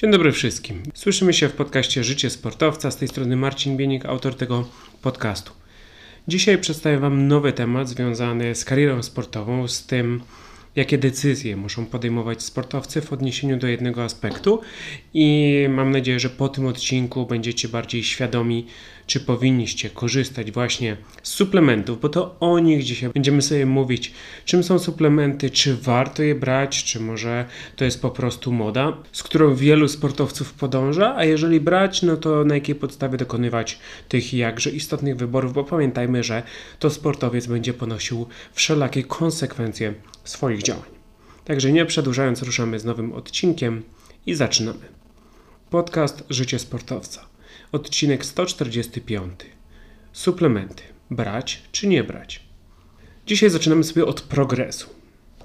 Dzień dobry wszystkim. Słyszymy się w podcaście Życie Sportowca. Z tej strony Marcin Bienik, autor tego podcastu. Dzisiaj przedstawię Wam nowy temat związany z karierą sportową, z tym, jakie decyzje muszą podejmować sportowcy w odniesieniu do jednego aspektu? I mam nadzieję, że po tym odcinku będziecie bardziej świadomi, czy powinniście korzystać właśnie z suplementów, bo to o nich dzisiaj będziemy sobie mówić, czym są suplementy, czy warto je brać, czy może to jest po prostu moda, z którą wielu sportowców podąża, a jeżeli brać, no to na jakiej podstawie dokonywać tych jakże istotnych wyborów, bo pamiętajmy, że to sportowiec będzie ponosił wszelakie konsekwencje swoich działań. Także nie przedłużając, ruszamy z nowym odcinkiem i zaczynamy. Podcast Życie Sportowca. Odcinek 145. Suplementy. Brać czy nie brać? Dzisiaj zaczynamy sobie od progresu.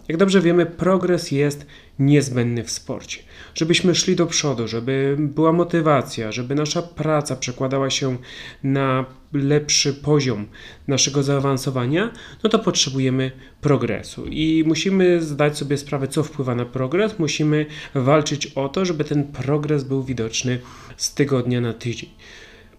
Jak dobrze wiemy, progres jest niezbędny w sporcie. Żebyśmy szli do przodu, żeby była motywacja, żeby nasza praca przekładała się na lepszy poziom naszego zaawansowania, no to potrzebujemy progresu i musimy zdać sobie sprawę, co wpływa na progres. Musimy walczyć o to, żeby ten progres był widoczny z tygodnia na tydzień.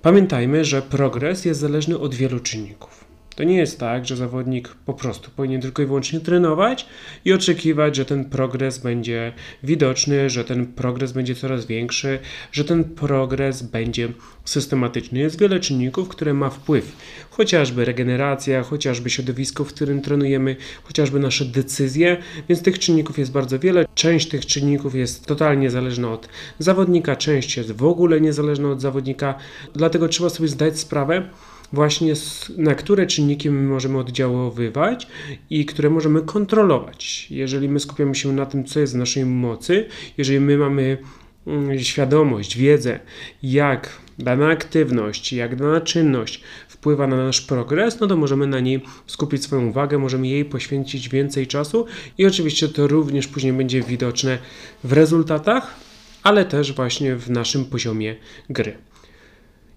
Pamiętajmy, że progres jest zależny od wielu czynników. To nie jest tak, że zawodnik po prostu powinien tylko i wyłącznie trenować i oczekiwać, że ten progres będzie widoczny, że ten progres będzie coraz większy, że ten progres będzie systematyczny. Jest wiele czynników, które ma wpływ. Chociażby regeneracja, chociażby środowisko, w którym trenujemy, chociażby nasze decyzje, więc tych czynników jest bardzo wiele. Część tych czynników jest totalnie zależna od zawodnika, część jest w ogóle niezależna od zawodnika, dlatego trzeba sobie zdać sprawę, właśnie na które czynniki my możemy oddziaływać i które możemy kontrolować. Jeżeli my skupiamy się na tym, co jest w naszej mocy, jeżeli my mamy mm, świadomość, wiedzę, jak dana aktywność, jak dana czynność wpływa na nasz progres, no to możemy na niej skupić swoją uwagę, możemy jej poświęcić więcej czasu i oczywiście to również później będzie widoczne w rezultatach, ale też właśnie w naszym poziomie gry.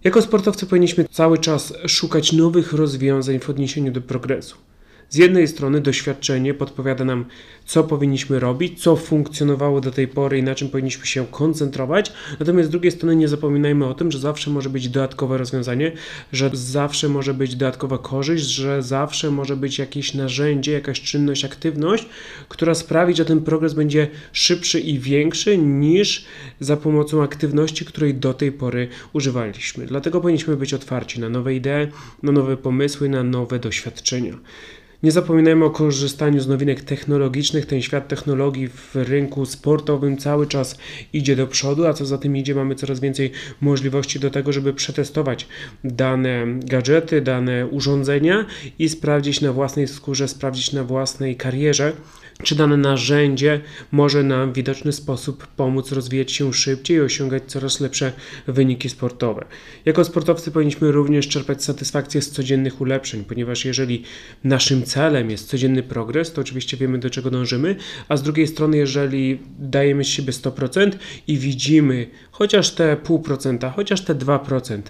Jako sportowcy powinniśmy cały czas szukać nowych rozwiązań w odniesieniu do progresu. Z jednej strony doświadczenie podpowiada nam, co powinniśmy robić, co funkcjonowało do tej pory i na czym powinniśmy się koncentrować, natomiast z drugiej strony nie zapominajmy o tym, że zawsze może być dodatkowe rozwiązanie, że zawsze może być dodatkowa korzyść, że zawsze może być jakieś narzędzie, jakaś czynność, aktywność, która sprawi, że ten progres będzie szybszy i większy niż za pomocą aktywności, której do tej pory używaliśmy. Dlatego powinniśmy być otwarci na nowe idee, na nowe pomysły, na nowe doświadczenia. Nie zapominajmy o korzystaniu z nowinek technologicznych. Ten świat technologii w rynku sportowym cały czas idzie do przodu, a co za tym idzie, mamy coraz więcej możliwości do tego, żeby przetestować dane gadżety, dane urządzenia i sprawdzić na własnej skórze, sprawdzić na własnej karierze, czy dane narzędzie może nam w widoczny sposób pomóc rozwijać się szybciej i osiągać coraz lepsze wyniki sportowe. Jako sportowcy powinniśmy również czerpać satysfakcję z codziennych ulepszeń, ponieważ jeżeli naszym celem jest codzienny progres, to oczywiście wiemy do czego dążymy, a z drugiej strony, jeżeli dajemy z siebie 100% i widzimy chociaż te 0,5%, chociaż te 2%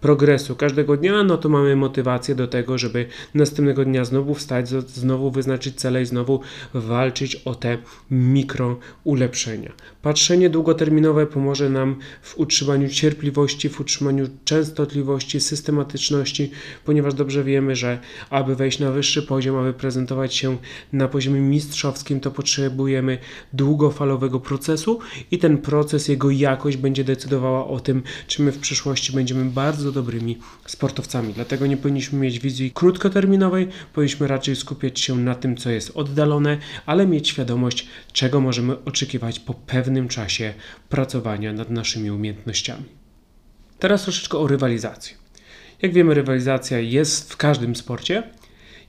progresu każdego dnia, no to mamy motywację do tego, żeby następnego dnia znowu wstać, znowu wyznaczyć cele i znowu walczyć o te mikro ulepszenia. Patrzenie długoterminowe pomoże nam w utrzymaniu cierpliwości, w utrzymaniu częstotliwości, systematyczności, ponieważ dobrze wiemy, że aby wejść na wyższy poziom, aby prezentować się na poziomie mistrzowskim, to potrzebujemy długofalowego procesu i ten proces, jego jakość będzie decydowała o tym, czy my w przyszłości będziemy bardzo dobrymi sportowcami. Dlatego nie powinniśmy mieć wizji krótkoterminowej, powinniśmy raczej skupiać się na tym, co jest oddalone, ale mieć świadomość, czego możemy oczekiwać po pewnym czasie pracowania nad naszymi umiejętnościami. Teraz troszeczkę o rywalizacji. Jak wiemy, rywalizacja jest w każdym sporcie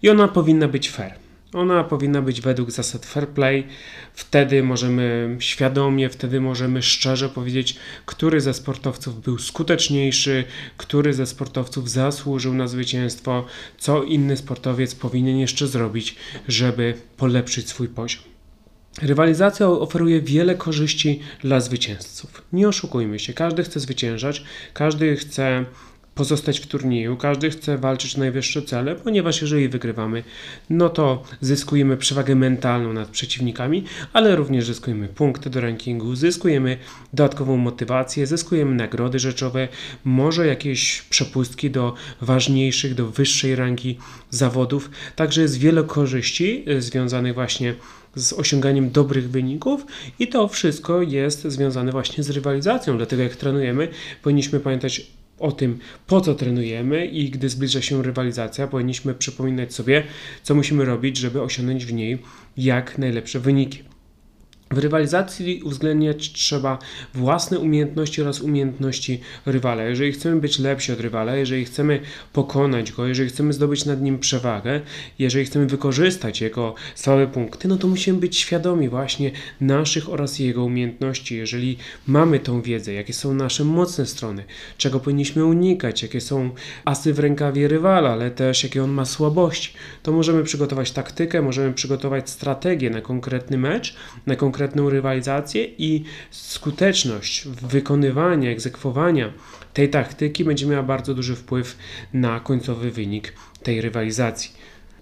i ona powinna być fair. Ona powinna być według zasad fair play. Wtedy możemy świadomie, wtedy możemy szczerze powiedzieć, który ze sportowców był skuteczniejszy, który ze sportowców zasłużył na zwycięstwo, co inny sportowiec powinien jeszcze zrobić, żeby polepszyć swój poziom. Rywalizacja oferuje wiele korzyści dla zwycięzców. Nie oszukujmy się, każdy chce zwyciężać, każdy chce pozostać w turnieju, każdy chce walczyć o najwyższe cele, ponieważ jeżeli wygrywamy, no to zyskujemy przewagę mentalną nad przeciwnikami, ale również zyskujemy punkty do rankingu, zyskujemy dodatkową motywację, zyskujemy nagrody rzeczowe, może jakieś przepustki do ważniejszych, do wyższej rangi zawodów. Także jest wiele korzyści e, związanych właśnie z osiąganiem dobrych wyników i to wszystko jest związane właśnie z rywalizacją. Dlatego jak trenujemy, powinniśmy pamiętać o tym, po co trenujemy i gdy zbliża się rywalizacja, powinniśmy przypominać sobie, co musimy robić, żeby osiągnąć w niej jak najlepsze wyniki. W rywalizacji uwzględniać trzeba własne umiejętności oraz umiejętności rywala. Jeżeli chcemy być lepsi od rywala, jeżeli chcemy pokonać go, jeżeli chcemy zdobyć nad nim przewagę, jeżeli chcemy wykorzystać jego słabe punkty, no to musimy być świadomi właśnie naszych oraz jego umiejętności. Jeżeli mamy tą wiedzę, jakie są nasze mocne strony, czego powinniśmy unikać, jakie są asy w rękawie rywala, ale też jakie on ma słabości, to możemy przygotować taktykę, możemy przygotować strategię na konkretny mecz, na konkretny konkretną rywalizację i skuteczność wykonywania, egzekwowania tej taktyki będzie miała bardzo duży wpływ na końcowy wynik tej rywalizacji.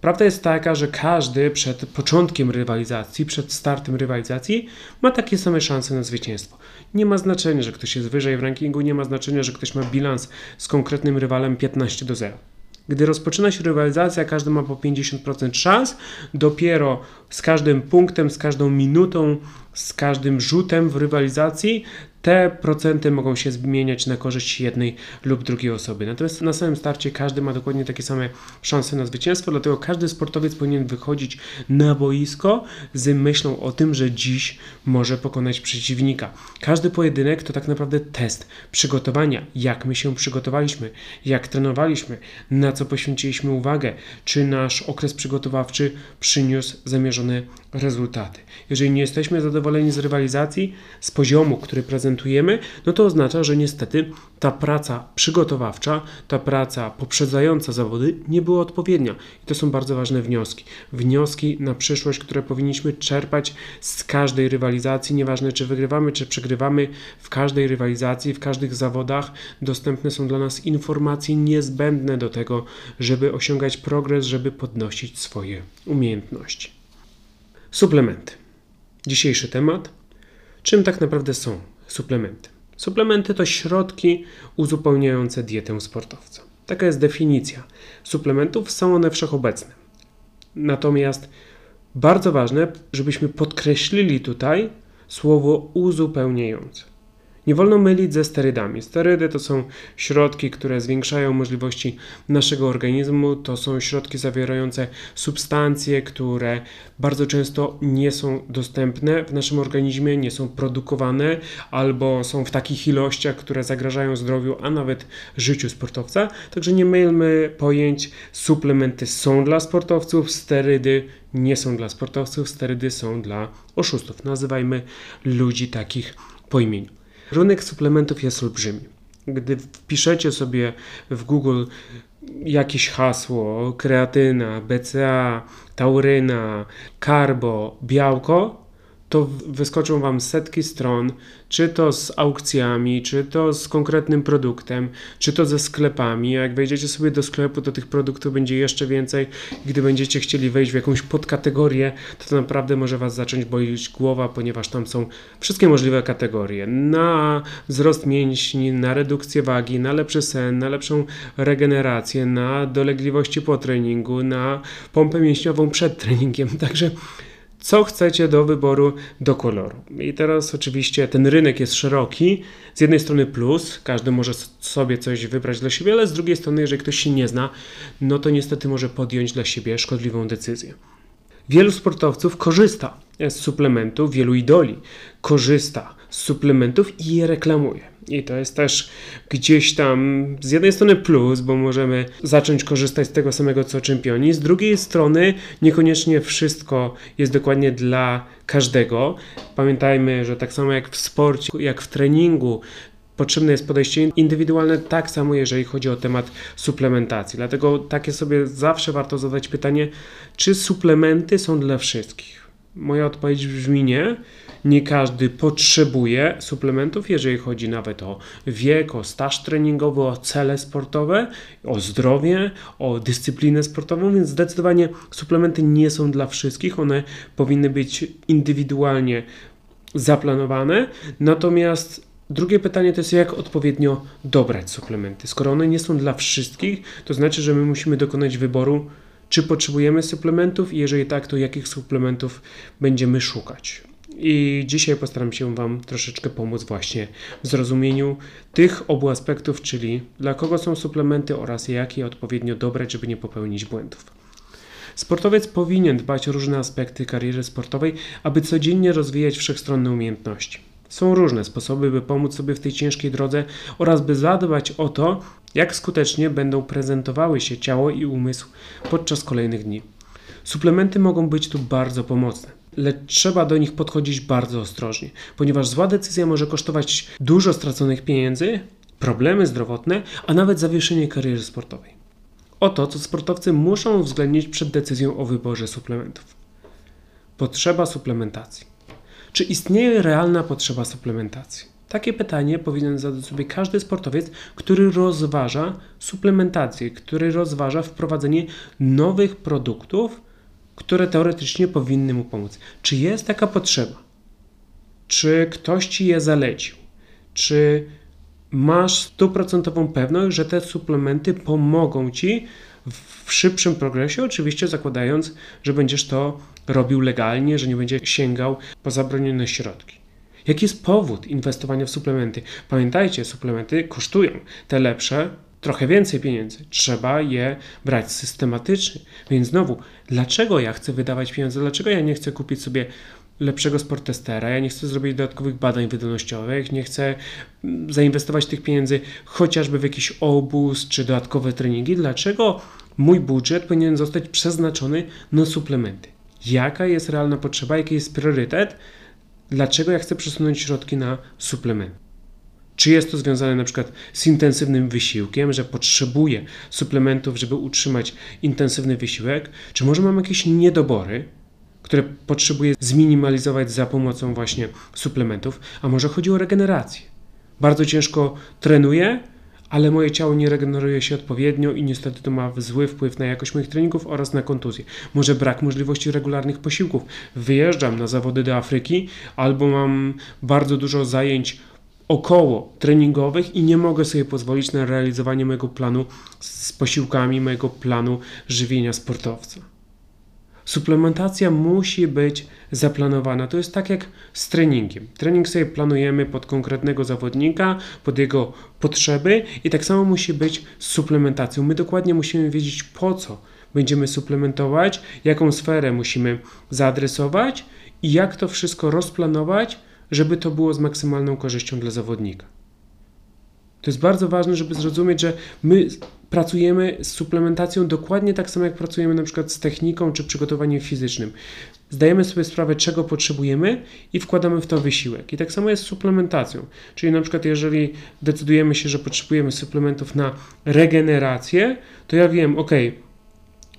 Prawda jest taka, że każdy przed początkiem rywalizacji, przed startem rywalizacji ma takie same szanse na zwycięstwo. Nie ma znaczenia, że ktoś jest wyżej w rankingu, nie ma znaczenia, że ktoś ma bilans z konkretnym rywalem 15 do 0. Gdy rozpoczyna się rywalizacja, każdy ma po 50% szans. Dopiero z każdym punktem, z każdą minutą, z każdym rzutem w rywalizacji te procenty mogą się zmieniać na korzyść jednej lub drugiej osoby. Natomiast na samym starcie każdy ma dokładnie takie same szanse na zwycięstwo, dlatego każdy sportowiec powinien wychodzić na boisko z myślą o tym, że dziś może pokonać przeciwnika. Każdy pojedynek to tak naprawdę test przygotowania, jak my się przygotowaliśmy, jak trenowaliśmy, na co poświęciliśmy uwagę, czy nasz okres przygotowawczy przyniósł zamierzone rezultaty. Jeżeli nie jesteśmy zadowoleni z rywalizacji, z poziomu, który prezentujemy, no to oznacza, że niestety ta praca przygotowawcza, ta praca poprzedzająca zawody nie była odpowiednia. I to są bardzo ważne wnioski. Wnioski na przyszłość, które powinniśmy czerpać z każdej rywalizacji, nieważne czy wygrywamy, czy przegrywamy, w każdej rywalizacji, w każdych zawodach dostępne są dla nas informacje niezbędne do tego, żeby osiągać progres, żeby podnosić swoje umiejętności. Suplementy. Dzisiejszy temat. Czym tak naprawdę są suplementy? Suplementy to środki uzupełniające dietę sportowca. Taka jest definicja. Suplementów są one wszechobecne. Natomiast bardzo ważne, żebyśmy podkreślili tutaj słowo uzupełniające. Nie wolno mylić ze sterydami. Sterydy to są środki, które zwiększają możliwości naszego organizmu. To są środki zawierające substancje, które bardzo często nie są dostępne w naszym organizmie, nie są produkowane albo są w takich ilościach, które zagrażają zdrowiu, a nawet życiu sportowca. Także nie mylmy pojęć. Suplementy są dla sportowców, sterydy nie są dla sportowców, sterydy są dla oszustów. Nazywajmy ludzi takich po imieniu. Rynek suplementów jest olbrzymi. Gdy wpiszecie sobie w Google jakieś hasło, kreatyna, BCA, tauryna, karbo, białko, to wyskoczą Wam setki stron, czy to z aukcjami, czy to z konkretnym produktem, czy to ze sklepami. Jak wejdziecie sobie do sklepu, to tych produktów będzie jeszcze więcej. Gdy będziecie chcieli wejść w jakąś podkategorię, to, to naprawdę może Was zacząć bolić głowa, ponieważ tam są wszystkie możliwe kategorie. Na wzrost mięśni, na redukcję wagi, na lepszy sen, na lepszą regenerację, na dolegliwości po treningu, na pompę mięśniową przed treningiem. Także co chcecie do wyboru do koloru. I teraz oczywiście ten rynek jest szeroki. Z jednej strony plus, każdy może sobie coś wybrać dla siebie, ale z drugiej strony, jeżeli ktoś się nie zna, no to niestety może podjąć dla siebie szkodliwą decyzję. Wielu sportowców korzysta z suplementów, wielu idoli korzysta z suplementów i je reklamuje. I to jest też gdzieś tam z jednej strony plus, bo możemy zacząć korzystać z tego samego co czempioni, z drugiej strony niekoniecznie wszystko jest dokładnie dla każdego. Pamiętajmy, że tak samo jak w sporcie, jak w treningu, potrzebne jest podejście indywidualne, tak samo jeżeli chodzi o temat suplementacji. Dlatego takie sobie zawsze warto zadać pytanie, czy suplementy są dla wszystkich? Moja odpowiedź brzmi nie. Nie każdy potrzebuje suplementów, jeżeli chodzi nawet o wiek, o staż treningowy, o cele sportowe, o zdrowie, o dyscyplinę sportową, więc zdecydowanie suplementy nie są dla wszystkich. One powinny być indywidualnie zaplanowane. Natomiast drugie pytanie to jest, jak odpowiednio dobrać suplementy. Skoro one nie są dla wszystkich, to znaczy, że my musimy dokonać wyboru czy potrzebujemy suplementów i jeżeli tak, to jakich suplementów będziemy szukać. I dzisiaj postaram się Wam troszeczkę pomóc właśnie w zrozumieniu tych obu aspektów, czyli dla kogo są suplementy oraz jak je odpowiednio dobrać, żeby nie popełnić błędów. Sportowiec powinien dbać o różne aspekty kariery sportowej, aby codziennie rozwijać wszechstronne umiejętności. Są różne sposoby, by pomóc sobie w tej ciężkiej drodze oraz by zadbać o to, jak skutecznie będą prezentowały się ciało i umysł podczas kolejnych dni. Suplementy mogą być tu bardzo pomocne, lecz trzeba do nich podchodzić bardzo ostrożnie, ponieważ zła decyzja może kosztować dużo straconych pieniędzy, problemy zdrowotne, a nawet zawieszenie kariery sportowej. Oto, co sportowcy muszą uwzględnić przed decyzją o wyborze suplementów. Potrzeba suplementacji. Czy istnieje realna potrzeba suplementacji? Takie pytanie powinien zadać sobie każdy sportowiec, który rozważa suplementację, który rozważa wprowadzenie nowych produktów, które teoretycznie powinny mu pomóc. Czy jest taka potrzeba? Czy ktoś ci je zalecił? Czy masz stuprocentową pewność, że te suplementy pomogą ci w szybszym progresie, oczywiście zakładając, że będziesz to robił legalnie, że nie będzie sięgał po zabronione środki. Jaki jest powód inwestowania w suplementy? Pamiętajcie, suplementy kosztują. Te lepsze trochę więcej pieniędzy. Trzeba je brać systematycznie. Więc znowu, dlaczego ja chcę wydawać pieniądze? Dlaczego ja nie chcę kupić sobie lepszego sportestera, ja nie chcę zrobić dodatkowych badań wydolnościowych, nie chcę mm, zainwestować tych pieniędzy chociażby w jakiś obóz czy dodatkowe treningi. Dlaczego mój budżet powinien zostać przeznaczony na suplementy? Jaka jest realna potrzeba, jaki jest priorytet? Dlaczego ja chcę przesunąć środki na suplementy? Czy jest to związane na przykład z intensywnym wysiłkiem, że potrzebuję suplementów, żeby utrzymać intensywny wysiłek? Czy może mam jakieś niedobory, które potrzebuję zminimalizować za pomocą właśnie suplementów? A może chodzi o regenerację? Bardzo ciężko trenuję, ale moje ciało nie regeneruje się odpowiednio i niestety to ma zły wpływ na jakość moich treningów oraz na kontuzję. Może brak możliwości regularnych posiłków. Wyjeżdżam na zawody do Afryki albo mam bardzo dużo zajęć około treningowych i nie mogę sobie pozwolić na realizowanie mojego planu z posiłkami, mojego planu żywienia sportowca. Suplementacja musi być zaplanowana. To jest tak jak z treningiem. Trening sobie planujemy pod konkretnego zawodnika, pod jego potrzeby i tak samo musi być z suplementacją. My dokładnie musimy wiedzieć po co będziemy suplementować, jaką sferę musimy zaadresować i jak to wszystko rozplanować, żeby to było z maksymalną korzyścią dla zawodnika. To jest bardzo ważne, żeby zrozumieć, że my pracujemy z suplementacją dokładnie tak samo, jak pracujemy na przykład z techniką czy przygotowaniem fizycznym. Zdajemy sobie sprawę, czego potrzebujemy i wkładamy w to wysiłek. I tak samo jest z suplementacją. Czyli na przykład, jeżeli decydujemy się, że potrzebujemy suplementów na regenerację, to ja wiem, ok,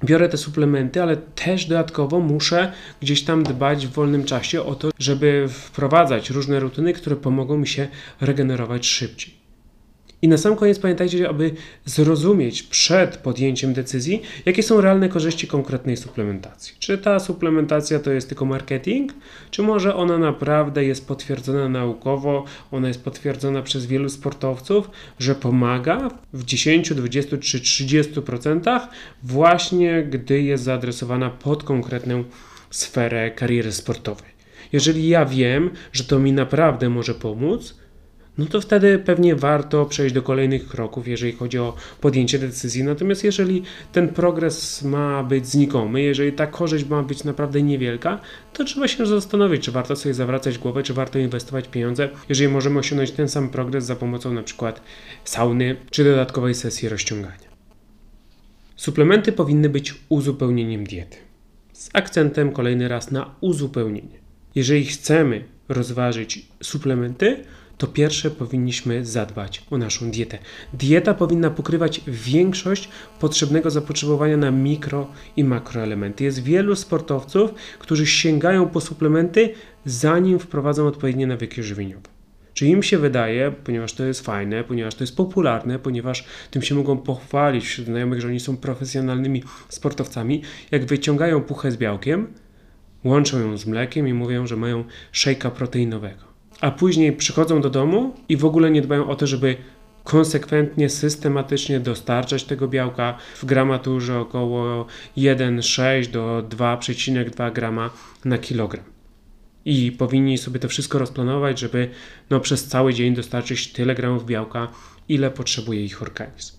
biorę te suplementy, ale też dodatkowo muszę gdzieś tam dbać w wolnym czasie o to, żeby wprowadzać różne rutyny, które pomogą mi się regenerować szybciej. I na sam koniec pamiętajcie, aby zrozumieć przed podjęciem decyzji, jakie są realne korzyści konkretnej suplementacji. Czy ta suplementacja to jest tylko marketing, czy może ona naprawdę jest potwierdzona naukowo, ona jest potwierdzona przez wielu sportowców, że pomaga w 10, 20 czy 30% właśnie gdy jest zaadresowana pod konkretną sferę kariery sportowej. Jeżeli ja wiem, że to mi naprawdę może pomóc, no to wtedy pewnie warto przejść do kolejnych kroków, jeżeli chodzi o podjęcie decyzji. Natomiast jeżeli ten progres ma być znikomy, jeżeli ta korzyść ma być naprawdę niewielka, to trzeba się zastanowić, czy warto sobie zawracać głowę, czy warto inwestować pieniądze, jeżeli możemy osiągnąć ten sam progres za pomocą na przykład sauny czy dodatkowej sesji rozciągania. Suplementy powinny być uzupełnieniem diety. Z akcentem kolejny raz na uzupełnienie. Jeżeli chcemy rozważyć suplementy, to pierwsze powinniśmy zadbać o naszą dietę. Dieta powinna pokrywać większość potrzebnego zapotrzebowania na mikro i makroelementy. Jest wielu sportowców, którzy sięgają po suplementy, zanim wprowadzą odpowiednie nawyki żywieniowe. Czy im się wydaje, ponieważ to jest fajne, ponieważ to jest popularne, ponieważ tym się mogą pochwalić wśród znajomych, że oni są profesjonalnymi sportowcami, jak wyciągają puchę z białkiem, łączą ją z mlekiem i mówią, że mają szejka proteinowego. A później przychodzą do domu i w ogóle nie dbają o to, żeby konsekwentnie, systematycznie dostarczać tego białka w gramaturze około 1,6 do 2,2 grama na kilogram i powinni sobie to wszystko rozplanować, żeby no, przez cały dzień dostarczyć tyle gramów białka, ile potrzebuje ich organizm.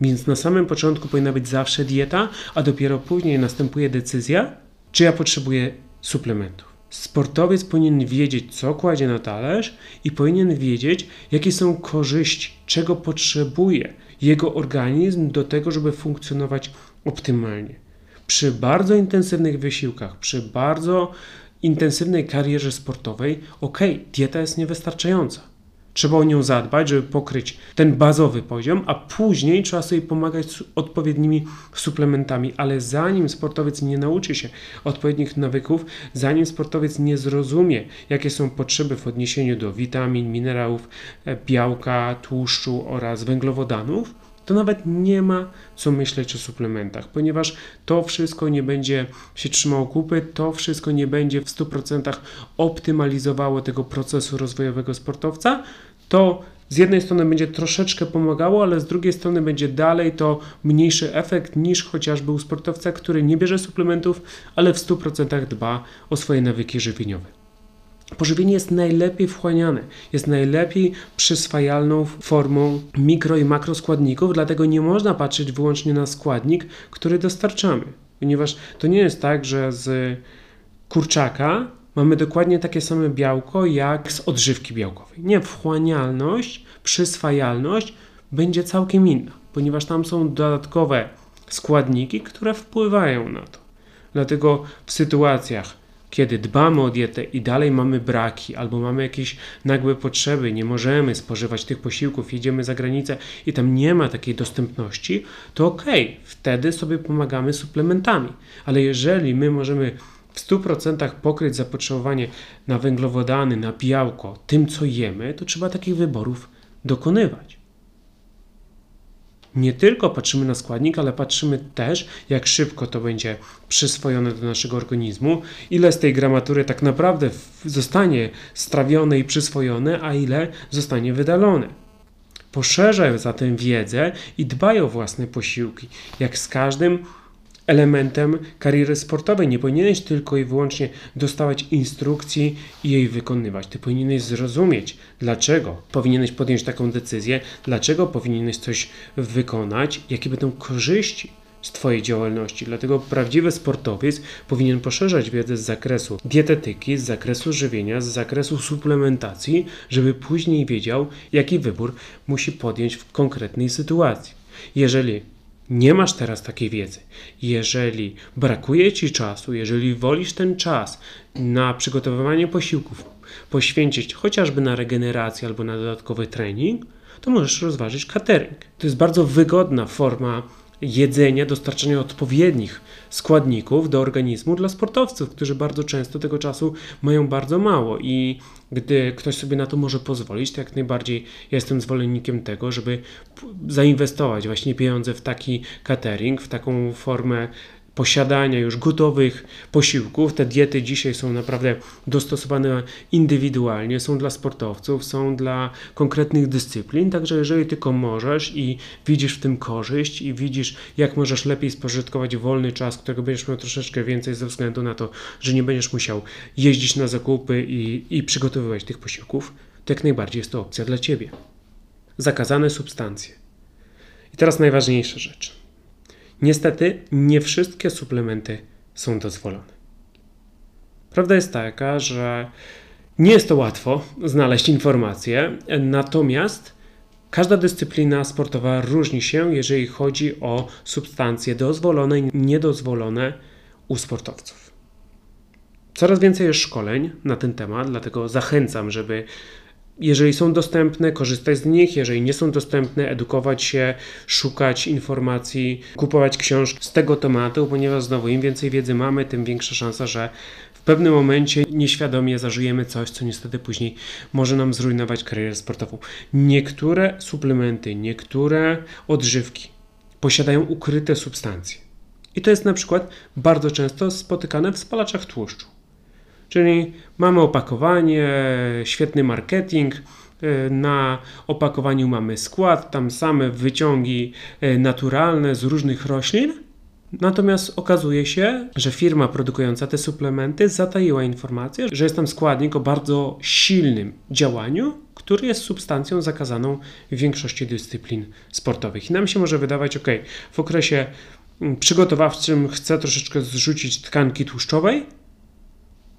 Więc na samym początku powinna być zawsze dieta, a dopiero później następuje decyzja, czy ja potrzebuję suplementów. Sportowiec powinien wiedzieć, co kładzie na talerz i powinien wiedzieć, jakie są korzyści, czego potrzebuje jego organizm do tego, żeby funkcjonować optymalnie. Przy bardzo intensywnych wysiłkach, przy bardzo intensywnej karierze sportowej, ok, dieta jest niewystarczająca. Trzeba o nią zadbać, żeby pokryć ten bazowy poziom, a później trzeba sobie pomagać z odpowiednimi suplementami. Ale zanim sportowiec nie nauczy się odpowiednich nawyków, zanim sportowiec nie zrozumie, jakie są potrzeby w odniesieniu do witamin, minerałów, e, białka, tłuszczu oraz węglowodanów, to nawet nie ma co myśleć o suplementach, ponieważ to wszystko nie będzie się trzymało kupy, to wszystko nie będzie w 100% optymalizowało tego procesu rozwojowego sportowca. To z jednej strony będzie troszeczkę pomagało, ale z drugiej strony będzie dalej to mniejszy efekt niż chociażby u sportowca, który nie bierze suplementów, ale w 100% dba o swoje nawyki żywieniowe. Pożywienie jest najlepiej wchłaniane, jest najlepiej przyswajalną formą mikro i makroskładników, dlatego nie można patrzeć wyłącznie na składnik, który dostarczamy. Ponieważ to nie jest tak, że z kurczaka mamy dokładnie takie same białko jak z odżywki białkowej. Nie, wchłanialność, przyswajalność będzie całkiem inna, ponieważ tam są dodatkowe składniki, które wpływają na to. Dlatego w sytuacjach, kiedy dbamy o dietę i dalej mamy braki albo mamy jakieś nagłe potrzeby, nie możemy spożywać tych posiłków, jedziemy za granicę i tam nie ma takiej dostępności, to ok, wtedy sobie pomagamy suplementami. Ale jeżeli my możemy w 100% pokryć zapotrzebowanie na węglowodany, na białko tym, co jemy, to trzeba takich wyborów dokonywać nie tylko patrzymy na składnik, ale patrzymy też, jak szybko to będzie przyswojone do naszego organizmu, ile z tej gramatury tak naprawdę zostanie strawione i przyswojone, a ile zostanie wydalone. Poszerzają zatem wiedzę i dbają o własne posiłki. Jak z każdym elementem kariery sportowej. Nie powinieneś tylko i wyłącznie dostawać instrukcji i jej wykonywać. Ty powinieneś zrozumieć, dlaczego powinieneś podjąć taką decyzję, dlaczego powinieneś coś wykonać, jakie będą korzyści z Twojej działalności. Dlatego prawdziwy sportowiec powinien poszerzać wiedzę z zakresu dietetyki, z zakresu żywienia, z zakresu suplementacji, żeby później wiedział, jaki wybór musi podjąć w konkretnej sytuacji. Jeżeli nie masz teraz takiej wiedzy. Jeżeli brakuje ci czasu, jeżeli wolisz ten czas na przygotowywanie posiłków poświęcić chociażby na regenerację albo na dodatkowy trening, to możesz rozważyć catering. To jest bardzo wygodna forma jedzenia, dostarczania odpowiednich składników do organizmu dla sportowców, którzy bardzo często tego czasu mają bardzo mało. I gdy ktoś sobie na to może pozwolić, to jak najbardziej jestem zwolennikiem tego, żeby zainwestować właśnie pieniądze w taki catering, w taką formę posiadania już gotowych posiłków. Te diety dzisiaj są naprawdę dostosowane indywidualnie, są dla sportowców, są dla konkretnych dyscyplin, także jeżeli tylko możesz i widzisz w tym korzyść i widzisz, jak możesz lepiej spożytkować wolny czas, którego będziesz miał troszeczkę więcej ze względu na to, że nie będziesz musiał jeździć na zakupy i, i przygotowywać tych posiłków, to jak najbardziej jest to opcja dla Ciebie. Zakazane substancje. I teraz najważniejsza rzecz Niestety, nie wszystkie suplementy są dozwolone. Prawda jest taka, że nie jest to łatwo znaleźć informacje, natomiast każda dyscyplina sportowa różni się, jeżeli chodzi o substancje dozwolone i niedozwolone u sportowców. Coraz więcej jest szkoleń na ten temat, dlatego zachęcam, żeby jeżeli są dostępne, korzystać z nich, jeżeli nie są dostępne, edukować się, szukać informacji, kupować książki z tego tematu, ponieważ znowu im więcej wiedzy mamy, tym większa szansa, że w pewnym momencie nieświadomie zażyjemy coś, co niestety później może nam zrujnować karierę sportową. Niektóre suplementy, niektóre odżywki posiadają ukryte substancje. I to jest na przykład bardzo często spotykane w spalaczach tłuszczu. Czyli mamy opakowanie, świetny marketing. E, na opakowaniu mamy skład, tam same wyciągi e, naturalne z różnych roślin. Natomiast okazuje się, że firma produkująca te suplementy zataiła informację, że jest tam składnik o bardzo silnym działaniu, który jest substancją zakazaną w większości dyscyplin sportowych. I nam się może wydawać, ok, w okresie mm, przygotowawczym chcę troszeczkę zrzucić tkanki tłuszczowej,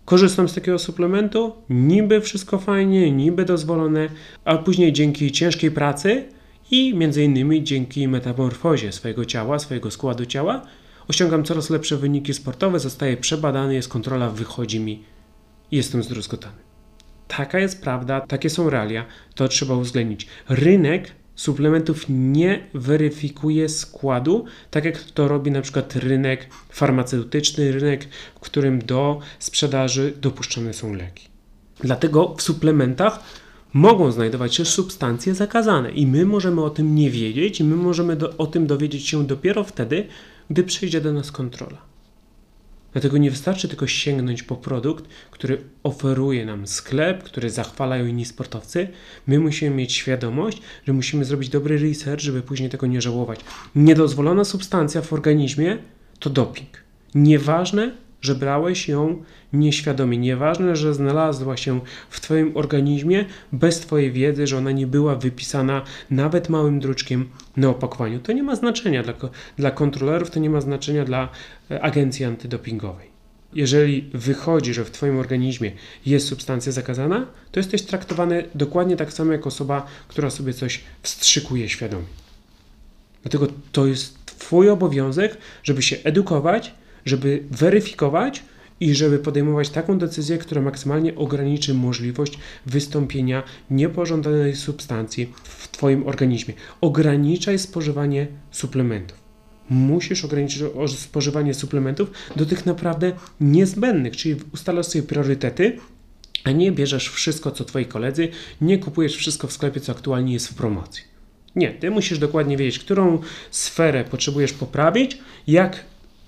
korzystam z takiego suplementu, niby wszystko fajnie, niby dozwolone, a później dzięki ciężkiej pracy i między innymi dzięki metamorfozie swojego ciała, swojego składu ciała, osiągam coraz lepsze wyniki sportowe, zostaję przebadany, jest kontrola, wychodzi mi i jestem zdruzgotany. Taka jest prawda, takie są realia, to trzeba uwzględnić. Rynek suplementów nie weryfikuje składu, tak jak to robi na przykład rynek farmaceutyczny, rynek, w którym do sprzedaży dopuszczone są leki. Dlatego w suplementach mogą znajdować się substancje zakazane i my możemy o tym nie wiedzieć i my możemy do, o tym dowiedzieć się dopiero wtedy, gdy przyjdzie do nas kontrola. Dlatego nie wystarczy tylko sięgnąć po produkt, który oferuje nam sklep, który zachwalają inni sportowcy. My musimy mieć świadomość, że musimy zrobić dobry research, żeby później tego nie żałować. Niedozwolona substancja w organizmie to doping. Nieważne, że brałeś ją nieświadomie. Nieważne, że znalazła się w Twoim organizmie bez Twojej wiedzy, że ona nie była wypisana nawet małym druczkiem na opakowaniu. To nie ma znaczenia dla, dla kontrolerów, to nie ma znaczenia dla e, agencji antydopingowej. Jeżeli wychodzi, że w Twoim organizmie jest substancja zakazana, to jesteś traktowany dokładnie tak samo jak osoba, która sobie coś wstrzykuje świadomie. Dlatego to jest Twój obowiązek, żeby się edukować, żeby weryfikować i żeby podejmować taką decyzję, która maksymalnie ograniczy możliwość wystąpienia niepożądanej substancji w Twoim organizmie. Ograniczaj spożywanie suplementów. Musisz ograniczyć spożywanie suplementów do tych naprawdę niezbędnych, czyli ustalasz sobie priorytety, a nie bierzesz wszystko, co Twoi koledzy, nie kupujesz wszystko w sklepie, co aktualnie jest w promocji. Nie, ty musisz dokładnie wiedzieć, którą sferę potrzebujesz poprawić, jak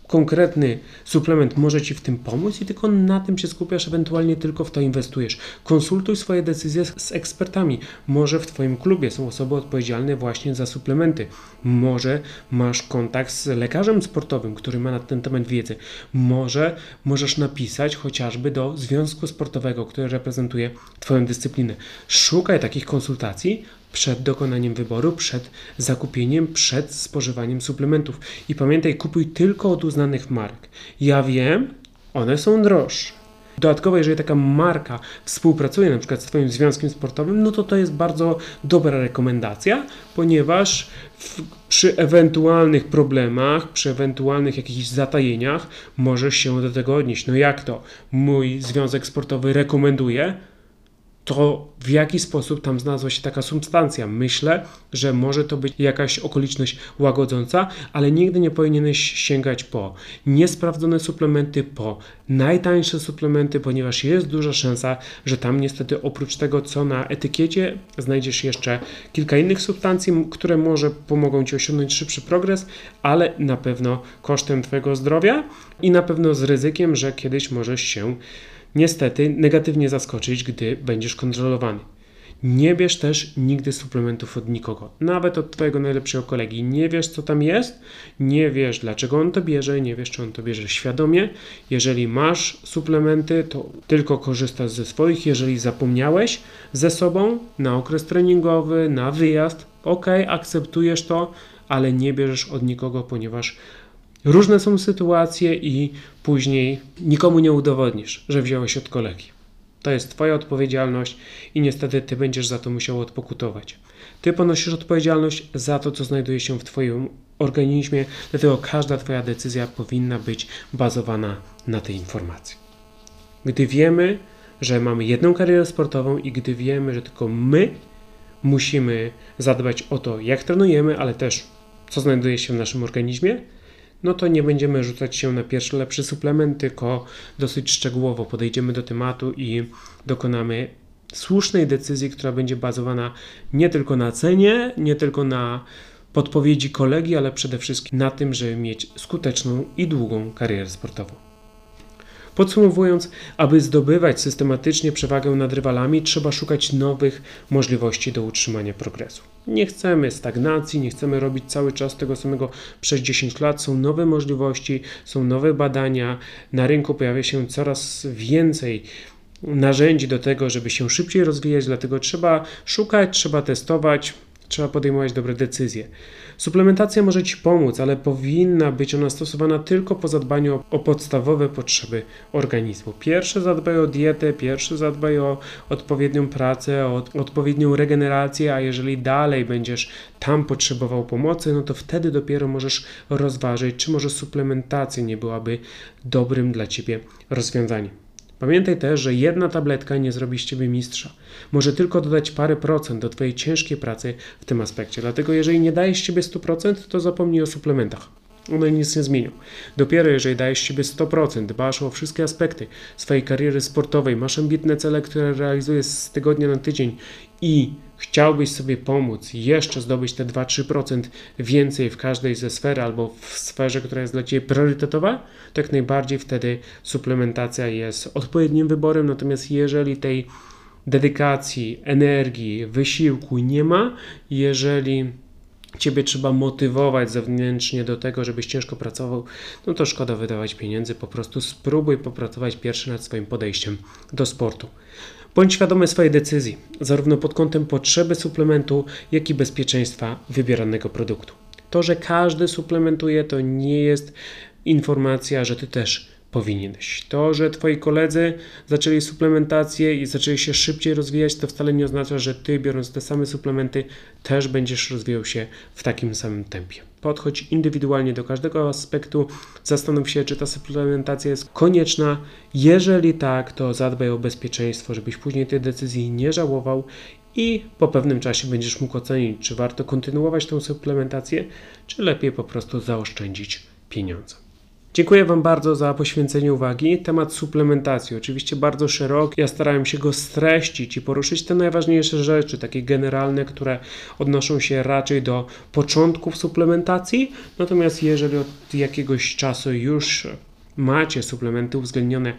konkretny suplement może Ci w tym pomóc i tylko na tym się skupiasz, ewentualnie tylko w to inwestujesz. Konsultuj swoje decyzje z ekspertami. Może w Twoim klubie są osoby odpowiedzialne właśnie za suplementy. Może masz kontakt z lekarzem sportowym, który ma na ten temat wiedzę. Może możesz napisać chociażby do związku sportowego, który reprezentuje Twoją dyscyplinę. Szukaj takich konsultacji, przed dokonaniem wyboru, przed zakupieniem, przed spożywaniem suplementów. I pamiętaj, kupuj tylko od uznanych mark. Ja wiem, one są droższe. Dodatkowo, jeżeli taka marka współpracuje na przykład z Twoim związkiem sportowym, no to to jest bardzo dobra rekomendacja, ponieważ w, przy ewentualnych problemach, przy ewentualnych jakichś zatajeniach możesz się do tego odnieść. No jak to? Mój związek sportowy rekomenduje, to w jaki sposób tam znalazła się taka substancja. Myślę, że może to być jakaś okoliczność łagodząca, ale nigdy nie powinieneś sięgać po niesprawdzone suplementy, po najtańsze suplementy, ponieważ jest duża szansa, że tam niestety oprócz tego, co na etykiecie, znajdziesz jeszcze kilka innych substancji, które może pomogą Ci osiągnąć szybszy progres, ale na pewno kosztem Twojego zdrowia i na pewno z ryzykiem, że kiedyś możesz się niestety negatywnie zaskoczyć, gdy będziesz kontrolowany. Nie bierz też nigdy suplementów od nikogo, nawet od Twojego najlepszego kolegi. Nie wiesz, co tam jest, nie wiesz, dlaczego on to bierze, nie wiesz, czy on to bierze świadomie. Jeżeli masz suplementy, to tylko korzystasz ze swoich. Jeżeli zapomniałeś ze sobą na okres treningowy, na wyjazd, ok, akceptujesz to, ale nie bierzesz od nikogo, ponieważ Różne są sytuacje i później nikomu nie udowodnisz, że wziąłeś od kolegi. To jest Twoja odpowiedzialność i niestety Ty będziesz za to musiał odpokutować. Ty ponosisz odpowiedzialność za to, co znajduje się w Twoim organizmie, dlatego każda Twoja decyzja powinna być bazowana na tej informacji. Gdy wiemy, że mamy jedną karierę sportową i gdy wiemy, że tylko my musimy zadbać o to, jak trenujemy, ale też co znajduje się w naszym organizmie, no to nie będziemy rzucać się na pierwszy lepszy suplement, tylko dosyć szczegółowo podejdziemy do tematu i dokonamy słusznej decyzji, która będzie bazowana nie tylko na cenie, nie tylko na podpowiedzi kolegi, ale przede wszystkim na tym, żeby mieć skuteczną i długą karierę sportową. Podsumowując, aby zdobywać systematycznie przewagę nad rywalami, trzeba szukać nowych możliwości do utrzymania progresu. Nie chcemy stagnacji, nie chcemy robić cały czas tego samego przez 10 lat. Są nowe możliwości, są nowe badania, na rynku pojawia się coraz więcej narzędzi do tego, żeby się szybciej rozwijać, dlatego trzeba szukać, trzeba testować, trzeba podejmować dobre decyzje. Suplementacja może Ci pomóc, ale powinna być ona stosowana tylko po zadbaniu o podstawowe potrzeby organizmu. Pierwsze zadbaj o dietę, pierwsze zadbaj o odpowiednią pracę, o odpowiednią regenerację, a jeżeli dalej będziesz tam potrzebował pomocy, no to wtedy dopiero możesz rozważyć, czy może suplementacja nie byłaby dobrym dla Ciebie rozwiązaniem. Pamiętaj też, że jedna tabletka nie zrobi z ciebie mistrza. Może tylko dodać parę procent do twojej ciężkiej pracy w tym aspekcie. Dlatego jeżeli nie dajesz ciebie 100%, to zapomnij o suplementach. One nic nie zmienią. Dopiero jeżeli dajesz siebie 100%, dbasz o wszystkie aspekty swojej kariery sportowej, masz ambitne cele, które realizujesz z tygodnia na tydzień i chciałbyś sobie pomóc jeszcze zdobyć te 2-3% więcej w każdej ze sfer albo w sferze, która jest dla Ciebie priorytetowa, to jak najbardziej wtedy suplementacja jest odpowiednim wyborem. Natomiast jeżeli tej dedykacji, energii, wysiłku nie ma, jeżeli Ciebie trzeba motywować zewnętrznie do tego, żebyś ciężko pracował, no to szkoda wydawać pieniędzy, po prostu spróbuj popracować pierwszy nad swoim podejściem do sportu. Bądź świadomy swojej decyzji, zarówno pod kątem potrzeby suplementu, jak i bezpieczeństwa wybieranego produktu. To, że każdy suplementuje, to nie jest informacja, że ty też powinieneś. To, że twoi koledzy zaczęli suplementację i zaczęli się szybciej rozwijać, to wcale nie oznacza, że ty, biorąc te same suplementy, też będziesz rozwijał się w takim samym tempie. Podchodź indywidualnie do każdego aspektu, zastanów się, czy ta suplementacja jest konieczna. Jeżeli tak, to zadbaj o bezpieczeństwo, żebyś później tej decyzji nie żałował i po pewnym czasie będziesz mógł ocenić, czy warto kontynuować tę suplementację, czy lepiej po prostu zaoszczędzić pieniądze. Dziękuję Wam bardzo za poświęcenie uwagi. Temat suplementacji, oczywiście bardzo szeroki. Ja starałem się go streścić i poruszyć te najważniejsze rzeczy, takie generalne, które odnoszą się raczej do początków suplementacji. Natomiast jeżeli od jakiegoś czasu już macie suplementy uwzględnione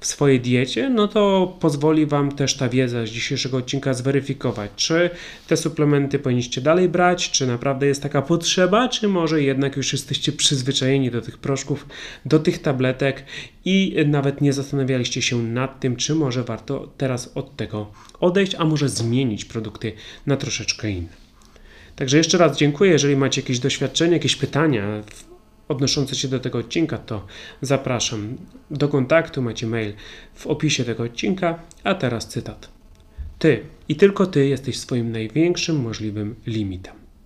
w swojej diecie, no to pozwoli Wam też ta wiedza z dzisiejszego odcinka zweryfikować, czy te suplementy powinniście dalej brać, czy naprawdę jest taka potrzeba, czy może jednak już jesteście przyzwyczajeni do tych proszków, do tych tabletek i nawet nie zastanawialiście się nad tym, czy może warto teraz od tego odejść, a może zmienić produkty na troszeczkę inne. Także jeszcze raz dziękuję. Jeżeli macie jakieś doświadczenia, jakieś pytania odnoszące się do tego odcinka, to zapraszam do kontaktu. Macie mail w opisie tego odcinka. A teraz cytat. Ty i tylko ty jesteś swoim największym możliwym limitem.